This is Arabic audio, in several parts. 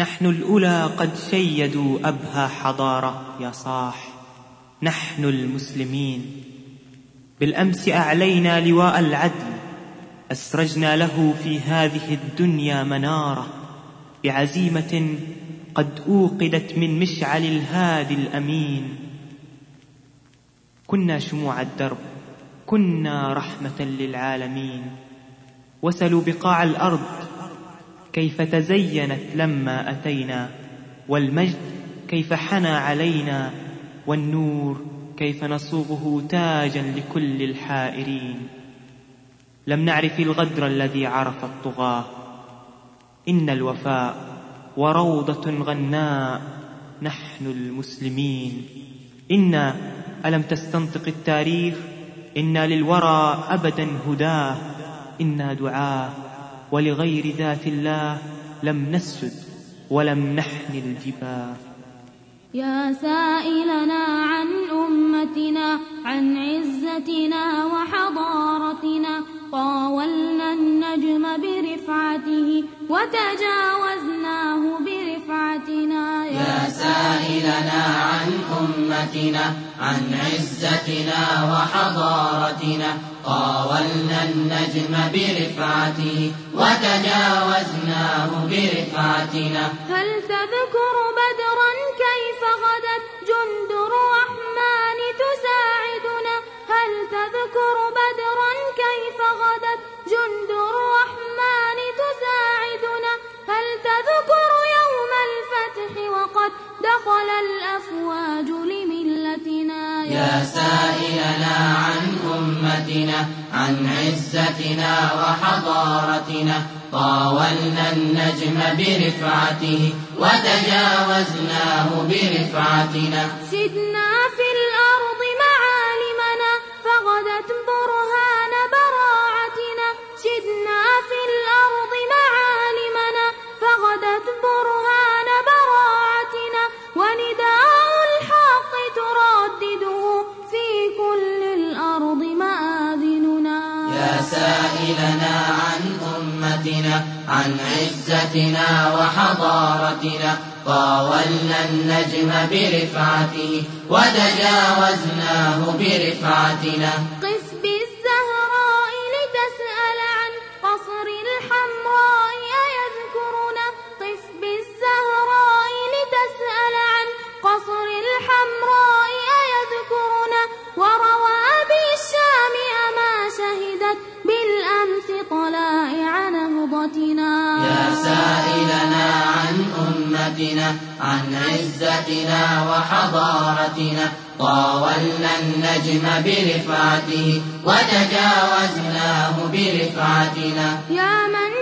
نحن الأولى قد شيدوا أبهى حضارة يا صاح. نحن المسلمين. بالأمس أعلينا لواء العدل. أسرجنا له في هذه الدنيا منارة. بعزيمة قد أوقدت من مشعل الهادي الأمين. كنا شموع الدرب. كنا رحمة للعالمين. وسلوا بقاع الأرض. كيف تزينت لما أتينا والمجد كيف حنى علينا والنور كيف نصوغه تاجا لكل الحائرين. لم نعرف الغدر الذي عرف الطغاة. إن الوفاء وروضة غناء نحن المسلمين. إنا ألم تستنطق التاريخ؟ إنا للورى أبدا هداه. إنا دعاه. ولغير ذات الله لم نسجد ولم نحن الجباه. يا سائلنا عن أمتنا عن عزتنا وحضارتنا طاولنا النجم برفعته وتجاوزناه برفعتنا. يا سائلنا أمتنا عن عزتنا وحضارتنا. طاولنا النجم برفعته وتجاوزناه برفعتنا. هل تذكر بدرا كيف غدت جند الرحمن تساعدنا؟ هل تذكر بدرا كيف غدت جند الرحمن تساعدنا؟ هل تذكر يوم الفتح وقد دخل الأفواج لملتنا يا سائلنا عن أمتنا عن عزتنا وحضارتنا. طاولنا النجم برفعته وتجاوزناه برفعتنا. سدنا في سائلنا عن أمتنا عن عزتنا وحضارتنا. طاولنا النجم برفعته وتجاوزناه برفعتنا. سائلنا عن أمتنا عن عزتنا وحضارتنا. طاولنا النجم برفعته وتجاوزناه برفعتنا. يا من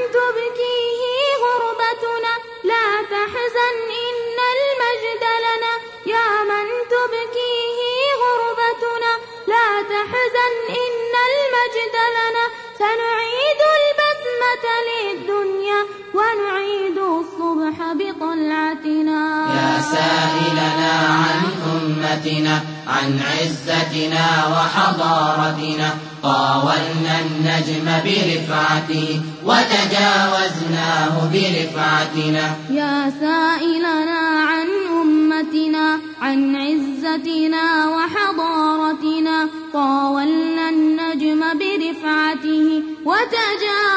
أمتنا عن عزتنا وحضارتنا. طاولنا النجم برفعته وتجاوزناه برفعتنا. يا سائلنا عن أمتنا عن عزتنا وحضارتنا. طاولنا النجم برفعته وتجاوزناه